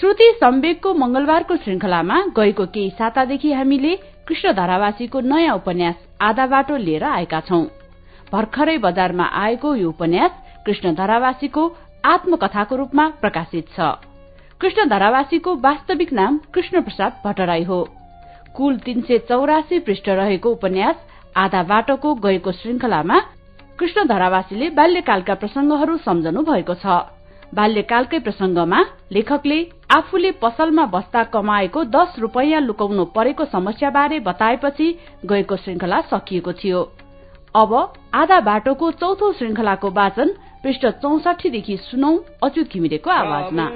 श्रुति सम्वेकको मंगलबारको श्रृंखलामा गएको केही सातादेखि हामीले कृष्ण धारावासीको नयाँ उपन्यास आधा बाटो लिएर आएका छौं। भर्खरै बजारमा आएको यो उपन्यास कृष्ण धारावासीको आत्मकथाको रूपमा प्रकाशित छ। कृष्ण धारावासीको वास्तविक नाम कृष्ण प्रसाद भट्टराई हो। कुल तीन सय चौरासी पृष्ठ रहेको उपन्यास आधा बाटोको गएको श्रृंखलामा कृष्ण धारावासीले बाल्यकालका प्रसंगहरू सम्झनु भएको छ। बाल्यकालकै प्रसंगमा लेखकले आफूले पसलमा बस्दा कमाएको दश रूपियाँ लुकाउनु परेको समस्याबारे बताएपछि गएको श्रृंखला सकिएको थियो। अब आधा बाटोको चौथो श्रृंखलाको वाचन पृष्ठ चौसठीदेखि सुनौ अच्युत घिमिरेको आवाजमा।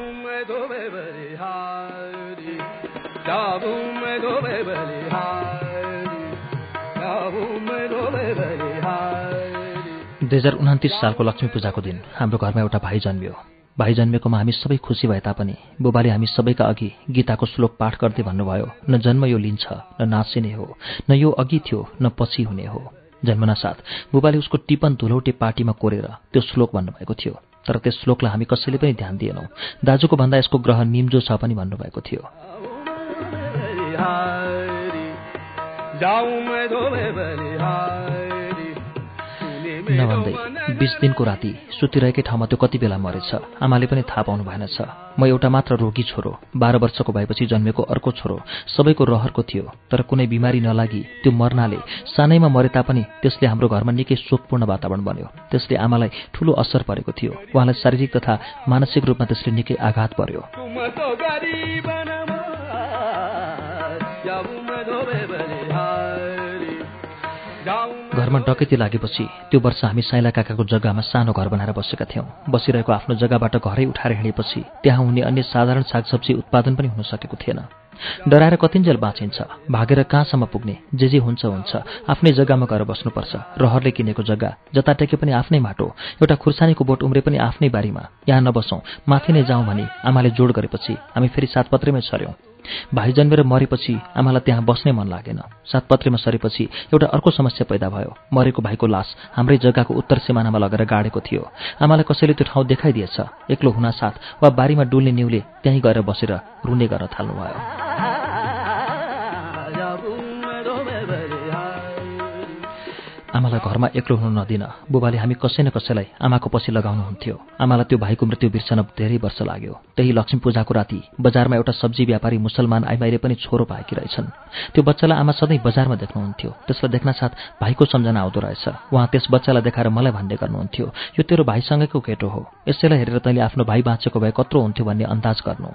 दुई हजार उन्तिस सालको लक्ष्मी पूजाको दिन हाम्रो घरमा एउटा भाइ जन्मियो। भाइ जन्मेकोमा हामी सबै खुसी भए तापनि बुबाले हामी सबैका अघि गीताको श्लोक पाठ गर्दै भन्नुभयो न जन्म यो लिन्छ न नासिने हो न यो अघि थियो न पछि हुने हो जन्मनासाथ बुबाले उसको टिपन धुलौटे पार्टीमा कोरेर त्यो श्लोक भन्नुभएको थियो। तर त्यस श्लोकलाई हामी कसैले पनि ध्यान दिएनौँ। दाजुको भन्दा यसको ग्रह निम्जो छ पनि भन्नुभएको थियो। नभन्दै बिस दिनको राति सुतिरहेकै ठाउँमा त्यो कति बेला मरेछ आमाले पनि थाहा पाउनु भएनछ म एउटा मात्र रोगी छोरो बाह्र वर्षको भएपछि जन्मेको अर्को छोरो सबैको रहरको थियो तर कुनै बिमारी नलागी त्यो मर्नाले सानैमा मरे तापनि त्यसले हाम्रो घरमा निकै शोकपूर्ण वातावरण बन्यो। त्यसले आमालाई ठूलो असर परेको थियो। उहाँलाई शारीरिक तथा मानसिक रूपमा त्यसले निकै आघात पर्यो। घरमा डकैती लागेपछि त्यो वर्ष हामी साइला काकाको जग्गामा सानो घर बनाएर बसेका थियौँ। बसिरहेको आफ्नो जग्गाबाट घरै उठाएर हिँडेपछि त्यहाँ हुने अन्य साधारण सागसब्जी उत्पादन पनि हुन सकेको थिएन। डराएर कतिन्जेल बाँचिन्छ भागेर कहाँसम्म पुग्ने जे जे हुन्छ हुन्छ आफ्नै जग्गामा गएर बस्नुपर्छ रहरले किनेको जग्गा जता टेके पनि आफ्नै माटो एउटा खुर्सानीको बोट उम्रे पनि आफ्नै बारीमा यहाँ नबसौँ माथि नै जाउँ भने आमाले जोड गरेपछि हामी फेरि सातपत्रेमै छर्यौँ। भाइ जन्मेर मरेपछि आमालाई त्यहाँ बस्नै मन लागेन। सातपत्रेमा सरेपछि एउटा अर्को समस्या पैदा भयो। मरेको भाइको लास हाम्रै जग्गाको उत्तर सिमानामा लगेर गाडेको थियो। आमालाई कसैले त्यो ठाउँ देखाइदिएछ। एक्लो हुनासाथ वा बारीमा डुल्ने न्युले त्यहीँ गएर बसेर रुने गर्न थाल्नुभयो। आमालाई घरमा एक्लो हुनु नदिन। बुबाले हामी कसै न कसैलाई आमाको पछि लगाउनुहुन्थ्यो। आमालाई त्यो भाइको मृत्यु बिर्सन धेरै वर्ष लाग्यो। त्यही लक्ष्मी पूजाको राति बजारमा एउटा सब्जी व्यापारी मुसलमान आइमाईले पनि छोरो पाएकी रहेछन्। त्यो बच्चालाई आमा सधैँ बजारमा देख्नुहुन्थ्यो। त्यसलाई देख्न साथ भाइको सम्झना आउँदो रहेछ। उहाँ त्यस बच्चालाई देखाएर मलाई भन्ने गर्नुहुन्थ्यो यो तेरो भाइसँगैको केटो हो। यसैलाई हेरेर तैँले आफ्नो भाइ बाँचेको भए कत्रो हुन्थ्यो भन्ने अन्दाज गर्नु।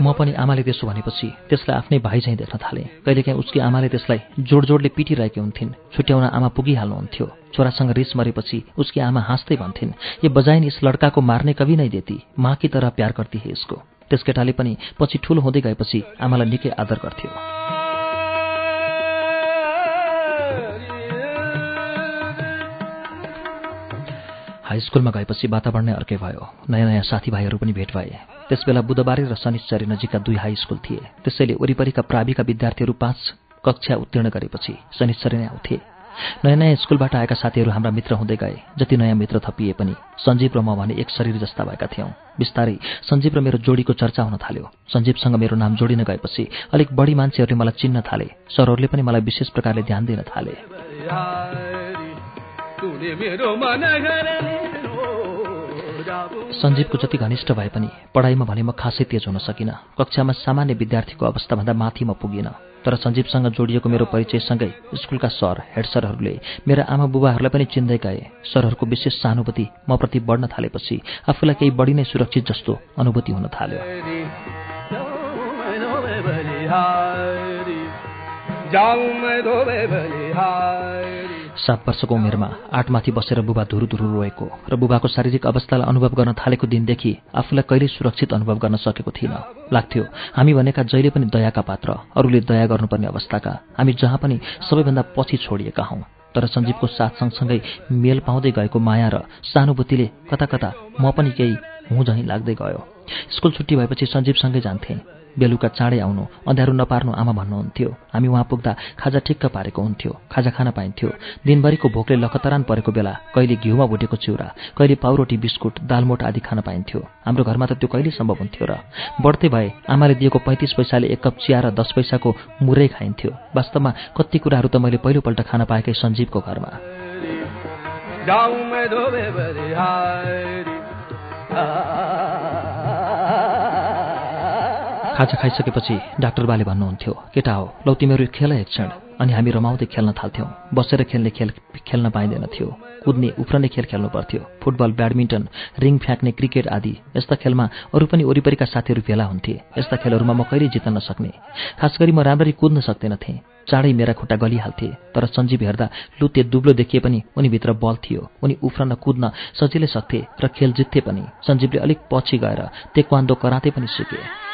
म पनि आमाले त्यसो भनेपछि त्यसलाई आफ्नै भाइ चाहिँ देख्न थालेँ। कहिलेकाहीँ उसकी आमाले त्यसलाई जोड जोडले पिटिरहेकी हुन्थिन्। छुट्याउन आमा पुगिहाल्नुहुन्थ्यो छोरासँग रिस मरेपछि उसकी आमा हाँस्दै भन्थिन् ये बजाइन इस लड्काको मार्ने कवि नै देती। माँ की तरह प्यार गर्ती हे यसको? त्यस केटाले पनि पछि ठुलो हुँदै गएपछि आमालाई निकै आदर गर्थ्यो। स्कुलमा गएपछि वातावरण नै अर्कै भयो। नयाँ नयाँ साथीभाइहरू पनि भेट भए। त्यसबेला बुधबारे र शनिश्चरी नजिकका दुई हाई स्कुल थिए। त्यसैले वरिपरिका प्राविका विद्यार्थीहरू पाँच कक्षा उत्तीर्ण गरेपछि शनिश्चरी नै आउँथे। नयाँ नयाँ स्कुलबाट आएका साथीहरू हाम्रा मित्र हुँदै गए। जति नयाँ मित्र थपिए पनि सञ्जीव र म भने एक शरीर जस्ता भएका थियौँ। बिस्तारै सञ्जीव र मेरो जोडीको चर्चा हुन थाल्यो। सञ्जीवसँग मेरो नाम जोडिन गएपछि अलिक बढी मान्छेहरूले मलाई चिन्न थाले। सरहरूले पनि मलाई विशेष प्रकारले ध्यान दिन थाले। सञ्जीवको जति घनिष्ठ भए पनि पढाइमा भने म खासै तेज हुन सकिनँ। कक्षामा सामान्य विद्यार्थीको अवस्थाभन्दा माथि म पुगिनँ। तर सञ्जीवसँग जोडिएको मेरो परिचयसँगै स्कुलका सर हेड सरहरूले मेरा आमा बुबाहरूलाई पनि चिन्दै गए सरहरूको विशेष सहानुभूति म प्रति बढ्न थालेपछि आफूलाई केही बढी नै सुरक्षित जस्तो अनुभूति हुन थाल्यो। सात वर्षको उमेरमा आठमाथि बसेर बुबा धुरु धुरु रोएको र बुबाको शारीरिक अवस्थालाई अनुभव गर्न थालेको दिनदेखि आफूलाई कहिल्यै सुरक्षित अनुभव गर्न सकेको थिइनँ लाग्थ्यो हामी भनेका जहिले पनि दयाका पात्र अरूले दया गर्नुपर्ने अवस्थाका हामी जहाँ पनि सबैभन्दा पछि छोडिएका हौँ। तर सञ्जीवको साथ सँगसँगै मेल पाउँदै गएको माया र सानुभूतिले कता कता म पनि केही हुँ झैँ लाग्दै गयो। स्कुल छुट्टी भएपछि सञ्जीवसँगै जान्थेँ। बेलुका चाँडै आउनु। अँध्यारो नपार्नु आमा भन्नुहुन्थ्यो। हामी उहाँ पुग्दा खाजा ठिक्क पारेको हुन्थ्यो। खाजा खान पाइन्थ्यो। दिनभरिको भोकले लखतरान परेको बेला कहिले घिउमा भुटेको चिउरा कहिले पाउरोटी बिस्कुट दालमोट आदि खान पाइन्थ्यो। हाम्रो घरमा त त्यो कहिले सम्भव हुन्थ्यो र बढ्दै भए आमाले दिएको पैँतिस पैसाले एक कप चिया र दस पैसाको मुरै खाइन्थ्यो। वास्तवमा कति कुराहरू त मैले पहिलोपल्ट खान पाएकै सञ्जीवको घरमा। खाजा खाइसकेपछि डाक्टर बाले भन्नुहुन्थ्यो केटा हो लौ तिमीहरू खेल एक क्षण अनि हामी रमाउँदै खेल्न थाल्थ्यौँ। बसेर खेल्ने खेल खेल्न पाइँदैन थियो। कुद्ने उफ्रने खेल खेल्नु पर्थ्यो। फुटबल ब्याडमिन्टन रिङ फ्याँक्ने क्रिकेट आदि। यस्ता खेलमा अरू पनि वरिपरिका साथीहरू भेला हुन्थे। यस्ता खेलहरूमा म कहिल्यै जित्न नसक्ने। खास म राम्ररी कुद्न सक्दैनथेँ चाँडै मेरा खुट्टा गलिहाल्थे। तर सञ्जीव हेर्दा लुते दुब्लो देखिए पनि उनीभित्र बल थियो। उनी उफ्रन कुद्न सजिलै सक्थे र खेल जित्थे पनि। सञ्जीवले अलिक पछि गएर तेक्वान्दो कराते पनि सिके।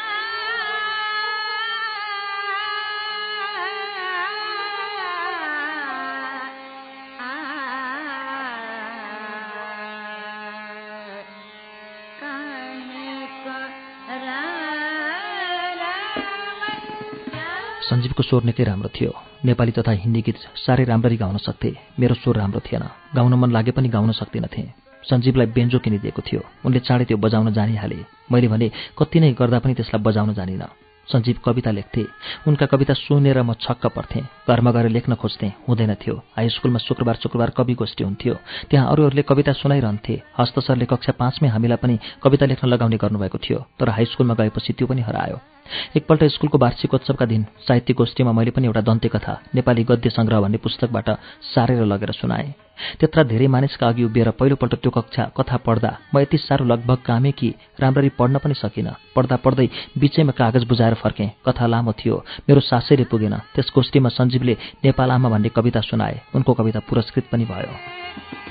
सञ्जीवको स्वर निकै राम्रो थियो। नेपाली तथा हिन्दी गीत साह्रै राम्ररी गाउन सक्थे। मेरो स्वर राम्रो थिएन। गाउन मन लागे पनि गाउन सक्दिनथेँ। सञ्जीवलाई बेन्जो किनिदिएको थियो। उनले चाँडै त्यो बजाउन जानिहाले। मैले भने कति नै गर्दा पनि त्यसलाई बजाउन जानिनँ। सञ्जीव कविता लेख्थे। उनका कविता सुनेर म छक्क पर्थेँ। घरमा गएर लेख्न खोज्थेँ। हुँदैन थियो। हाई स्कुलमा शुक्रबार शुक्रबार कवि गोष्ठी हुन्थ्यो। त्यहाँ अरूहरूले कविता सुनाइरहन्थे। हस्त सरले कक्षा पाँचमै हामीलाई पनि कविता लेख्न लगाउने गर्नुभएको थियो। तर हाई स्कुलमा गएपछि त्यो पनि हरायो। एकपल्ट स्कुलको वार्षिकोत्सवका दिन साहित्य गोष्ठीमा मैले पनि एउटा दन्ते कथा नेपाली गद्य सङ्ग्रह भन्ने पुस्तकबाट सारेर लगेर सुनाएँ। त्यत्र धेरै मानिसका अघि उभिएर पहिलोपल्ट त्यो कक्षा कथा पढ्दा म यति साह्रो लगभग कामेँ कि राम्ररी पढ्न पनि सकिनँ। पढ्दा पढ्दै बिचैमा कागज बुझाएर फर्केँ। कथा लामो थियो। मेरो सासैले पुगेन त्यस गोष्ठीमा सञ्जीवले नेपाल आमा भन्ने कविता सुनाए। उनको कविता पुरस्कृत पनि भयो।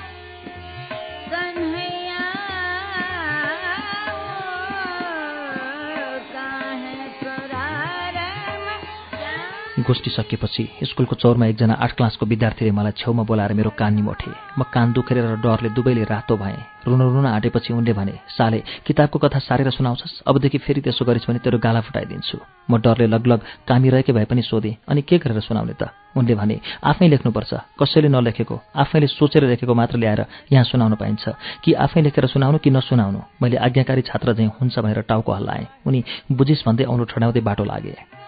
गोष्ठी सकिएपछि स्कुलको चौरमा एकजना आठ क्लासको विद्यार्थीले मलाई छेउमा बोलाएर मेरो कान निमोठे। म कान दुखेर र डरले दुवैले रातो भएँ। रुन रुन आँटेपछि उनले भने साले किताबको कथा सारेर सुनाउँछस्? अबदेखि फेरि त्यसो गरिस् भने तेरो गाला फुटाइदिन्छु। म डरले लगलग कामिरहेकै भए पनि सोधेँ अनि के गरेर सुनाउने त? उनले भने आफै लेख्नुपर्छ। कसैले नलेखेको आफैले सोचेर लेखेको मात्र ल्याएर यहाँ सुनाउनु पाइन्छ। कि आफै लेखेर सुनाउनु कि नसुनाउनु? मैले आज्ञाकारी छात्र चाहिँ हुन्छ भनेर टाउको हल्लाएँ। उनी बुझिस् भन्दै आउनु ठडाउँदै बाटो लागे।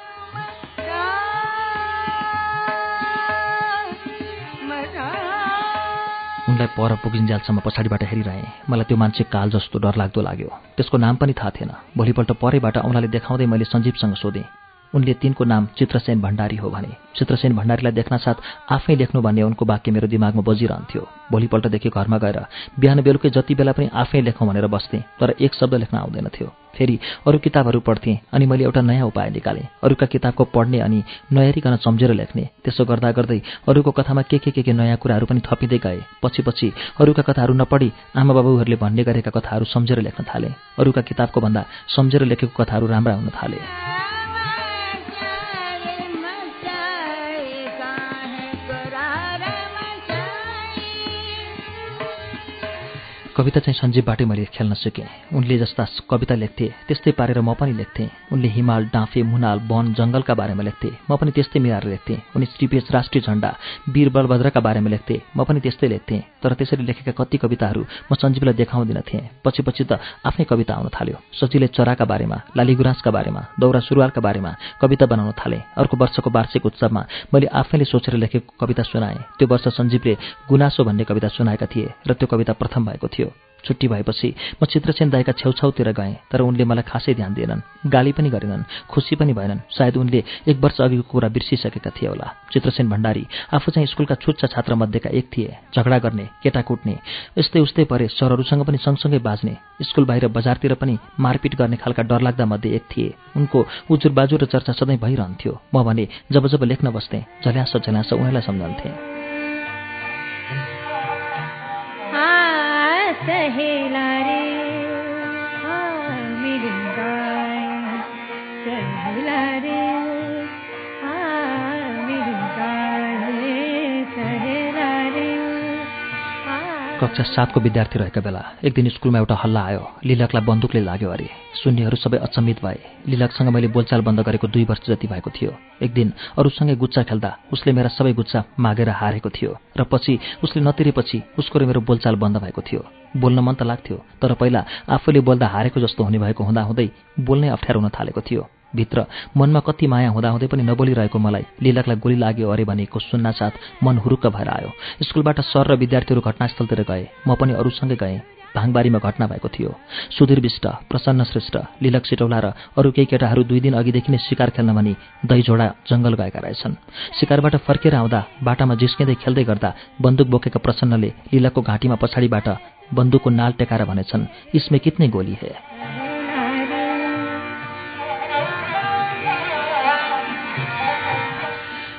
उनलाई पर पुगिन्जालसम्म पछाडिबाट हेरिरहेँ। मलाई त्यो मान्छे काल जस्तो डरलाग्दो लाग्यो। त्यसको नाम पनि थाहा थिएन। भोलिपल्ट परैबाट औँलाले देखाउँदै मैले सञ्जीवसँग सोधेँ। उनले तिनको नाम चित्रसेन भण्डारी हो भने। चित्रसेन भण्डारीलाई देख्न साथ आफै लेख्नु भन्ने उनको वाक्य मेरो दिमागमा बजिरहन्थ्यो। भोलिपल्टदेखि घरमा गएर बिहान बेलुकै जति बेला पनि आफै लेखौँ भनेर बस्थेँ तर एक शब्द लेख्न आउँदैन थियो फेरि अरू किताबहरू पढ्थेँ अनि मैले एउटा नयाँ उपाय निकालेँ। अरूका किताबको पढ्ने अनि नहेरिकन सम्झेर लेख्ने। त्यसो गर्दा गर्दै अरूको कथामा के के के के नयाँ कुराहरू पनि थपिँदै गए। पछि पछि अरूका कथाहरू नपढी आमा बाबुहरूले भन्ने गरेका कथाहरू सम्झेर लेख्न थाले। अरूका किताबको भन्दा सम्झेर लेखेको कथाहरू राम्रा हुन थाले। कविता चाहिँ सञ्जीवबाटै मैले खेल्न सिकेँ। उनले जस्ता कविता लेख्थे त्यस्तै पारेर म पनि लेख्थेँ। उनले हिमाल डाँफे मुनाल वन जङ्गलका बारेमा लेख्थे। म पनि त्यस्तै मिलाएर लेख्थेँ। उनी श्रीपेश राष्ट्रिय झण्डा वीर बलभद्रका बारेमा लेख्थे। म पनि त्यस्तै लेख्थेँ। तर त्यसरी लेखेका कति कविताहरू म सञ्जीवलाई देखाउँदिन थिएँ। पछि पछि त आफ्नै कविता आउन थाल्यो। सचिले चराका बारेमा लालीगुराँसका बारेमा दौरा सुरुवालका बारेमा कविता बनाउन थालेँ। अर्को वर्षको वार्षिक उत्सवमा मैले आफैले सोचेर लेखेको कविता सुनाएँ। त्यो वर्ष सञ्जीवले गुनासो भन्ने कविता सुनाएका थिए र त्यो कविता प्रथम भएको थियो। छुट्टी भएपछि म चित्रसेन दाईका छेउछाउतिर गएँ तर उनले मलाई खासै ध्यान दिएनन्। गाली पनि गरेनन् खुसी पनि भएनन्। सायद उनले एक वर्ष अघिको कुरा बिर्सिसकेका थिए होला। चित्रसेन भण्डारी आफू चाहिँ स्कुलका छुच्चा छात्रमध्येका एक थिए झगडा गर्ने केटा कुट्ने यस्तै उस्तै परे सरहरूसँग पनि सँगसँगै बाँच्ने स्कुल बाहिर बजारतिर पनि मारपिट गर्ने खालका डरलाग्दा मध्ये एक थिए। उनको उजुर बाजु र चर्चा सधैँ भइरहन्थ्यो। म भने जब जब लेख्न बस्थेँ झल्यास झल्यास उनीहरूलाई सम्झन्थेँ। सहेला कक्षा सातको विद्यार्थी रहेका बेला एक दिन स्कुलमा एउटा हल्ला आयो। लिलकलाई बन्दुकले लाग्यो अरे। सुन्नेहरू सबै अचम्मित भए। लिलकसँग मैले बोलचाल बन्द गरेको दुई वर्ष जति भएको थियो। एक दिन अरूसँगै गुच्चा खेल्दा उसले मेरा सबै गुच्चा मागेर हारेको थियो र पछि उसले नतिरेपछि उसको र मेरो बोलचाल बन्द भएको थियो। बोल्न मन त लाग्थ्यो तर पहिला आफूले बोल्दा हारेको जस्तो हुने भएको हुँदाहुँदै बोल्नै अप्ठ्यारो हुन थालेको थियो। भित्र। मनमा कति माया हुँदाहुँदै पनि नबोलिरहेको मलाई। लिलकलाई गोली लाग्यो अरे भनेको सुन्नासाथ मन हुरुक्क भएर आयो। स्कुलबाट सर र विद्यार्थीहरू घटनास्थलतिर गए। म पनि अरूसँगै गएँ। भाङबारीमा घटना भएको थियो। सुधीर विष्ट प्रसन्न श्रेष्ठ लिलक सिटौला र अरू केही केटाहरू दुई दिन अघिदेखि नै शिकार खेल्न भनी दहीझोडा जङ्गल गएका रहेछन्। शिकारबाट फर्केर आउँदा बाटामा जिस्किँदै खेल्दै गर्दा बन्दुक बोकेका प्रसन्नले लिलकको घाँटीमा पछाडिबाट बन्दुकको नाल टेकाएर भनेछन् इसमे कितने गोली है?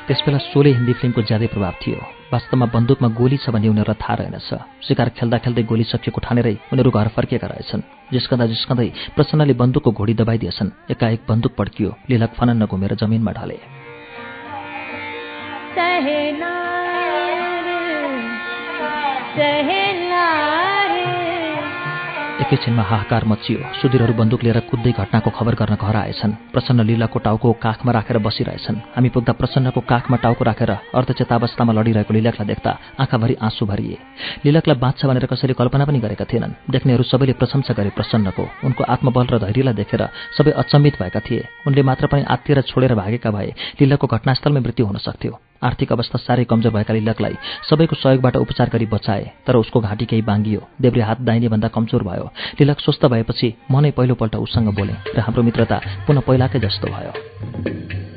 त्यसबेला सोले हिन्दी फिल्मको ज्यादै प्रभाव थियो। वास्तवमा बन्दुकमा गोली छ भन्ने उनीहरूलाई थाहा रहेनछ। शिकार खेल्दा खेल्दै गोली सकिएको ठानेरै उनीहरू घर फर्किएका रहेछन्। जिस्कँदा जिस्कँदै प्रसन्नले बन्दुकको घोडी दबाइदिएछन्। एकाएक बन्दुक पड्कियो। लिलक फनन्न घुमेर जमिनमा ढले। रे एकैछिनमा हाहाकार मचियो। सुधीरहरू बन्दुक लिएर कुद्दै घटनाको खबर गर्न घर आएछन् प्रसन्न लीलाको टाउको काखमा राखेर बसिरहेछन्। हामी पुग्दा प्रसन्नको काखमा टाउको राखेर अर्धचेतावस्थामा लडिरहेको लीलाकलाई देख्दा आँखाभरि आँसु भरिए। लीलाकलाई बाँच्छ भनेर कसैले कल्पना पनि गरेका थिएनन्। देख्नेहरू सबैले प्रशंसा गरे प्रसन्नको। उनको आत्मबल र धैर्यलाई देखेर सबै अचम्मित भएका थिए। उनले मात्र पनि आत्तिएर छोडेर भागेका भए लीलाको घटनास्थलमै मृत्यु हुन सक्थ्यो। आर्थिक अवस्था साह्रै कमजोर भएका लिलकलाई सबैको सहयोगबाट उपचार गरी बचाए तर उसको घाँटी केही बाङ्गियो देब्रे हात दाहिने भन्दा कमजोर भयो। लिलक स्वस्थ भएपछि म नै पहिलोपल्ट उसँग बोलेँ र हाम्रो मित्रता पुनः पहिलाकै जस्तो भयो।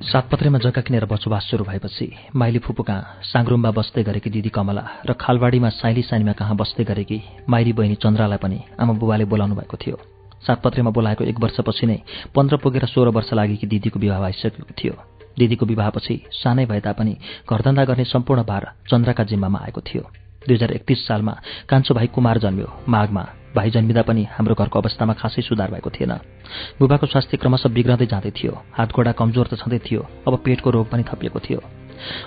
सातपत्रेमा जग्गा किनेर बसोबास सुरु भएपछि माइली फुपू कहाँ साङ्रुममा बस्दै गरेकी दिदी कमला र खालबाडीमा साइली सानीमा कहाँ बस्दै गरेकी माइली बहिनी चन्द्रालाई पनि आमा बुबाले बोलाउनु भएको थियो। सातपत्रेमा बोलाएको एक वर्षपछि नै पन्ध्र पुगेर सोह्र वर्ष लागेकी दिदीको विवाह भइसकेको थियो। दिदीको विवाहपछि सानै भए तापनि घरधन्दा गर्ने सम्पूर्ण भार चन्द्रका जिम्मामा आएको थियो। दुई हजार एकतिस सालमा कान्छो भाइ कुमार जन्म्यो माघमा। भाइ जन्मिँदा पनि हाम्रो घरको अवस्थामा खासै सुधार भएको थिएन। बुबाको स्वास्थ्य क्रमशः बिग्रँदै जाँदै थियो। हातगोडा कमजोर त छँदै थियो। अब पेटको रोग पनि थपिएको थियो।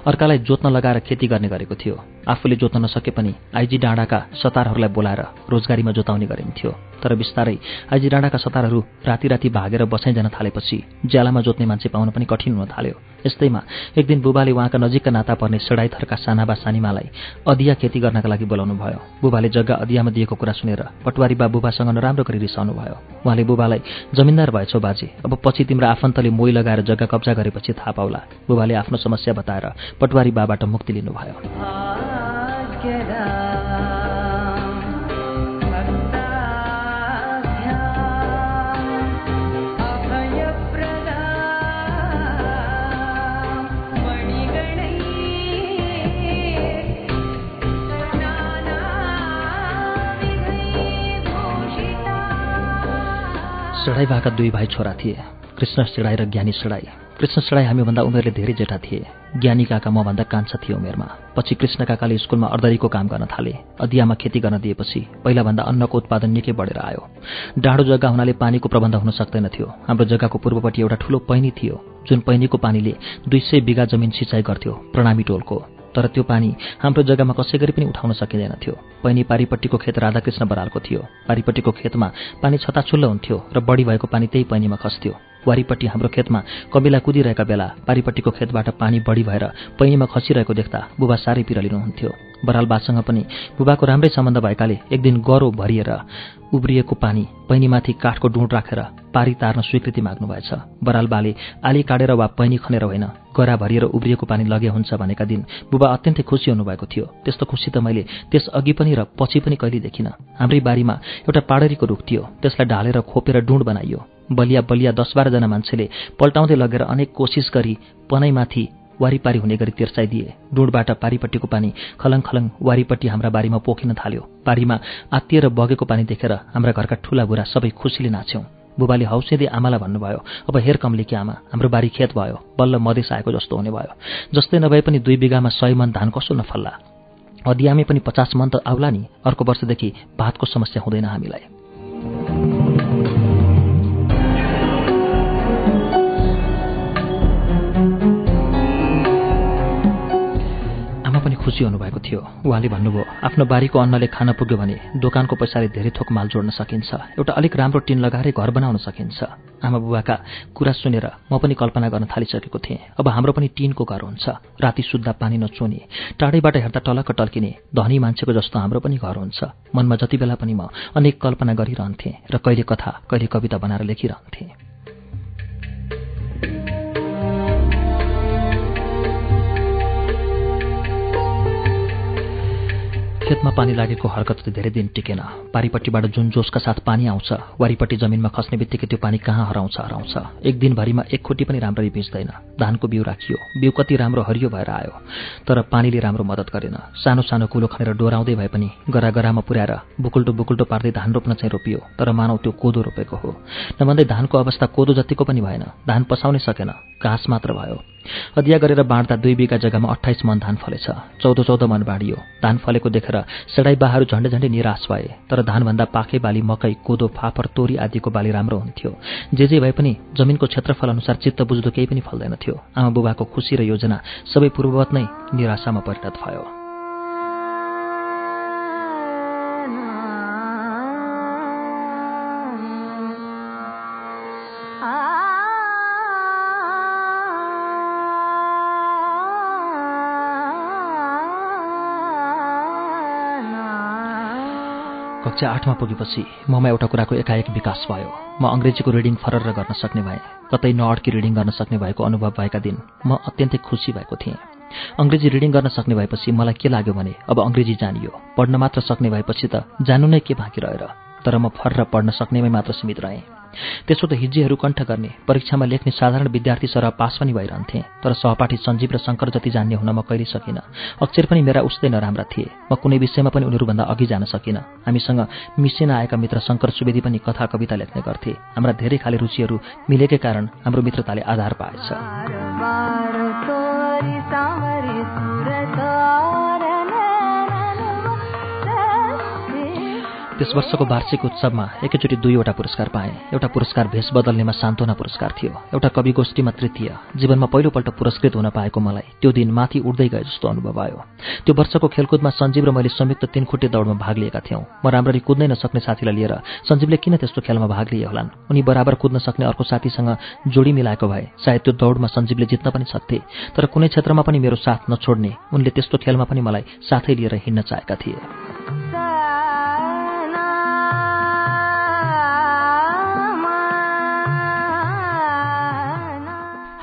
अर्कालाई जोत्न लगाएर खेती गर्ने गरेको थियो। आफूले जोत्न नसके पनि आइजी डाँडाका सतारहरूलाई बोलाएर रोजगारीमा जोताउने गरिन्थ्यो। तर बिस्तारै आइजी डाँडाका सतारहरू राति राति भागेर बसाइ जान थालेपछि ज्यालामा जोत्ने मान्छे पाउन पनि कठिन हुन थाल्यो। यस्तैमा एक दिन बुबाले उहाँका नजिकका नाता पर्ने सडाई थरका सानाबा सानीमालाई अधिया खेती गर्नका लागि बोलाउनु भयो बुबाले जग्गा अधियामा दिएको कुरा सुनेर पटवारी बा बुबासँग नराम्रो गरी रिसाउनु भयो उहाँले बुबालाई जमिनदार भएछौ बाजे अब पछि तिम्रो आफन्तले मोही लगाएर जग्गा कब्जा गरेपछि थाहा पाउला। बुबाले आफ्नो समस्या बताएर पटवारी बाबाट मुक्ति लिनुभयो। सडाई भएका दुई भाइ छोरा थिए। कृष्ण सिडाई र ज्ञानी सिडाई। कृष्ण सिडाई हामीभन्दा उमेरले धेरै जेठा थिए। ज्ञानी काका मभन्दा कान्छा थियो उमेरमा। पछि कृष्ण काकाले स्कुलमा अर्दरीको काम गर्न थाले। अधियामा खेती गर्न दिएपछि पहिलाभन्दा अन्नको उत्पादन निकै बढेर आयो। डाँडो जग्गा हुनाले पानीको प्रबन्ध हुन सक्दैन थियो। हाम्रो जग्गाको पूर्वपट्टि एउटा ठुलो पैनी थियो। जुन पैनीको पानीले दुई सय बिघा जमिन सिँचाइ गर्थ्यो प्रणामी टोलको। तर त्यो पानी हाम्रो जग्गामा कसै गरी पनि उठाउन सकिँदैन थियो। पैनी पारिपट्टिको खेत राधाकृष्ण बरालको थियो। पारिपट्टिको खेतमा पानी छताछुल्लो हुन्थ्यो र बढी भएको पानी त्यही पैनीमा खस्थ्यो। वारिपट्टि हाम्रो खेतमा कबिला कुदिरहेका बेला पारिपट्टिको खेतबाट पानी बढी भएर पैनीमा खसिरहेको देख्दा बुबा साह्रै पिरलिनुहुन्थ्यो बराल बासँग पनि बुबाको राम्रै सम्बन्ध भएकाले एक दिन गह्रो भरिएर उब्रिएको पानी पैनीमाथि काठको डुँड राखेर पारी तार्न स्वीकृति माग्नुभएछ। बराल बाले आली काटेर वा पैनी खनेर होइन गरा भरिएर उब्रिएको पानी लगे हुन्छ भनेका दिन बुबा अत्यन्तै खुसी हुनुभएको थियो। त्यस्तो खुसी त मैले त्यस अघि पनि र पछि पनि कहिले देखिनँ। हाम्रै बारीमा एउटा पाडरीको रुख थियो त्यसलाई ढालेर खोपेर डुँड बनाइयो। बलिया बलिया दस बाह्रजना मान्छेले पल्टाउँदै लगेर अनेक कोसिस गरी पनैमाथि वारिपारी हुने गरी तिर्साइदिए। डुँडबाट पारिपट्टिको पानी खलङ खलङ वारिपट्टि हाम्रा बारीमा पोखिन थाल्यो। बारीमा आत्तिएर बगेको पानी देखेर हाम्रा घरका ठूला बुढा सबै खुसीले नाच्यौँ। बुबाले हौसेदी आमालाई भन्नुभयो अब हेर कम्लीकी आमा हाम्रो बारी खेत भयो बल्ल मधेस आएको जस्तो हुने भयो। जस्तै नभए पनि दुई बिघामा सय मन धान कसो नफल्ला? अदियामे पनि पचास मन त आउला नि अर्को वर्षदेखि भातको समस्या हुँदैन हामीलाई। खुसी हुनुभएको थियो। उहाँले भन्नुभयो आफ्नो बारीको अन्नले खान पुग्यो भने दोकानको पैसाले धेरै थोक माल जोड्न सकिन्छ। एउटा अलिक राम्रो टिन लगाएरै घर बनाउन सकिन्छ। आमा बुबाका कुरा सुनेर म पनि कल्पना गर्न थालिसकेको थिएँ। अब हाम्रो पनि टिनको घर हुन्छ। राति सुत्दा पानी नचुने टाढैबाट हेर्दा टलक्क टल्किने धनी मान्छेको जस्तो हाम्रो पनि घर हुन्छ। मनमा जति बेला पनि म अनेक कल्पना गरिरहन्थेँ र कहिले कथा कहिले कविता बनाएर लेखिरहन्थेँ। खेतमा पानी लागेको हरकत त धेरै दिन टिकेन। पारिपट्टिबाट जुन जोसका साथ पानी आउँछ वारिपट्टि जमिनमा खस्ने बित्तिकै त्यो पानी कहाँ हराउँछ हराउँछ। एक दिनभरिमा एक खोटी पनि राम्ररी भिज्दैन। धानको बिउ राखियो। बिउ कति राम्रो हरियो भएर आयो तर पानीले राम्रो मद्दत गरेन। सानो सानो कुलो खनेर डोराउँदै भए पनि गरा गरामा पुर्याएर बुकुल्टो बुकुल्टो पार्दै धान रोप्न चाहिँ रोपियो तर मानौ त्यो कोदो रोपेको हो। नभन्दै धानको अवस्था कोदो जतिको पनि भएन धान पसाउनै सकेन घाँस मात्र भयो। अदिया गरेर बाँड्दा दुई बिघा जग्गामा अठाइस मन धान फलेछ। चौध चौध मन बाँडियो। धान फलेको देखेर सेडाई बाहरू झन्डै झन्डै निराश भए। तर धानभन्दा पाखे बाली मकै कोदो फापर तोरी आदिको बाली राम्रो हुन्थ्यो। जे जे भए पनि जमिनको क्षेत्रफल अनुसार चित्त बुझ्दो केही पनि फल्दैन थियो। आमा बुबाको खुसी र योजना सबै पूर्ववत नै निराशामा परिणत भयो। कक्षा आठमा पुगेपछि ममा एउटा कुराको एकाएक विकास भयो। म अङ्ग्रेजीको रिडिङ फरर गर्न सक्ने भएँ कतै नअड्की रिडिङ गर्न सक्ने भएको अनुभव भएका दिन म अत्यन्तै खुसी भएको थिएँ। अङ्ग्रेजी रिडिङ गर्न सक्ने भएपछि मलाई के लाग्यो भने अब अङ्ग्रेजी जानियो। पढ्न मात्र सक्ने भएपछि त जानु नै के बाँकी रहेर। तर म फर्र पढ्न सक्नेमै मात्र सीमित रहेँ। त्यसो त हिज्जेहरू कण्ठ गर्ने परीक्षामा लेख्ने साधारण विद्यार्थी सरह पास पनि भइरहन्थे तर सहपाठी सञ्जीव र शङ्कर जति जान्ने हुन म कहिले सकिनँ। अक्षर पनि मेरा उस्तै नराम्रा थिए। म कुनै विषयमा पनि उनीहरूभन्दा अघि जान सकिनँ। हामीसँग मिसिन आएका मित्र शङ्कर सुवेदी पनि कथा कविता लेख्ने गर्थे। हाम्रा धेरै खाले रुचिहरू मिलेकै कारण हाम्रो मित्रताले आधार पाएछ। त्यस वर्षको वार्षिक उत्सवमा एकैचोटि दुईवटा पुरस्कार पाएँ। एउटा पुरस्कार भेष बदल्नेमा सान्त्वना पुरस्कार थियो। एउटा कवि गोष्ठीमा तृतीय। जीवनमा पहिलोपल्ट पुरस्कृत हुन पाएको मलाई त्यो दिन माथि उड्दै गए जस्तो अनुभव आयो। त्यो वर्षको खेलकुदमा सञ्जीव र मैले संयुक्त तीन खुट्टे दौडमा भाग लिएका थियौँ। म राम्ररी कुद्नै नसक्ने साथीलाई लिएर सञ्जीवले किन त्यस्तो खेलमा भाग लिए होलान्? उनी बराबर कुद्न सक्ने अर्को साथीसँग जोडी मिलाएको भए सायद त्यो दौडमा सञ्जीवले जित्न पनि सक्थे। तर कुनै क्षेत्रमा पनि मेरो साथ नछोड्ने उनले त्यस्तो खेलमा पनि मलाई साथै लिएर हिँड्न चाहेका थिए।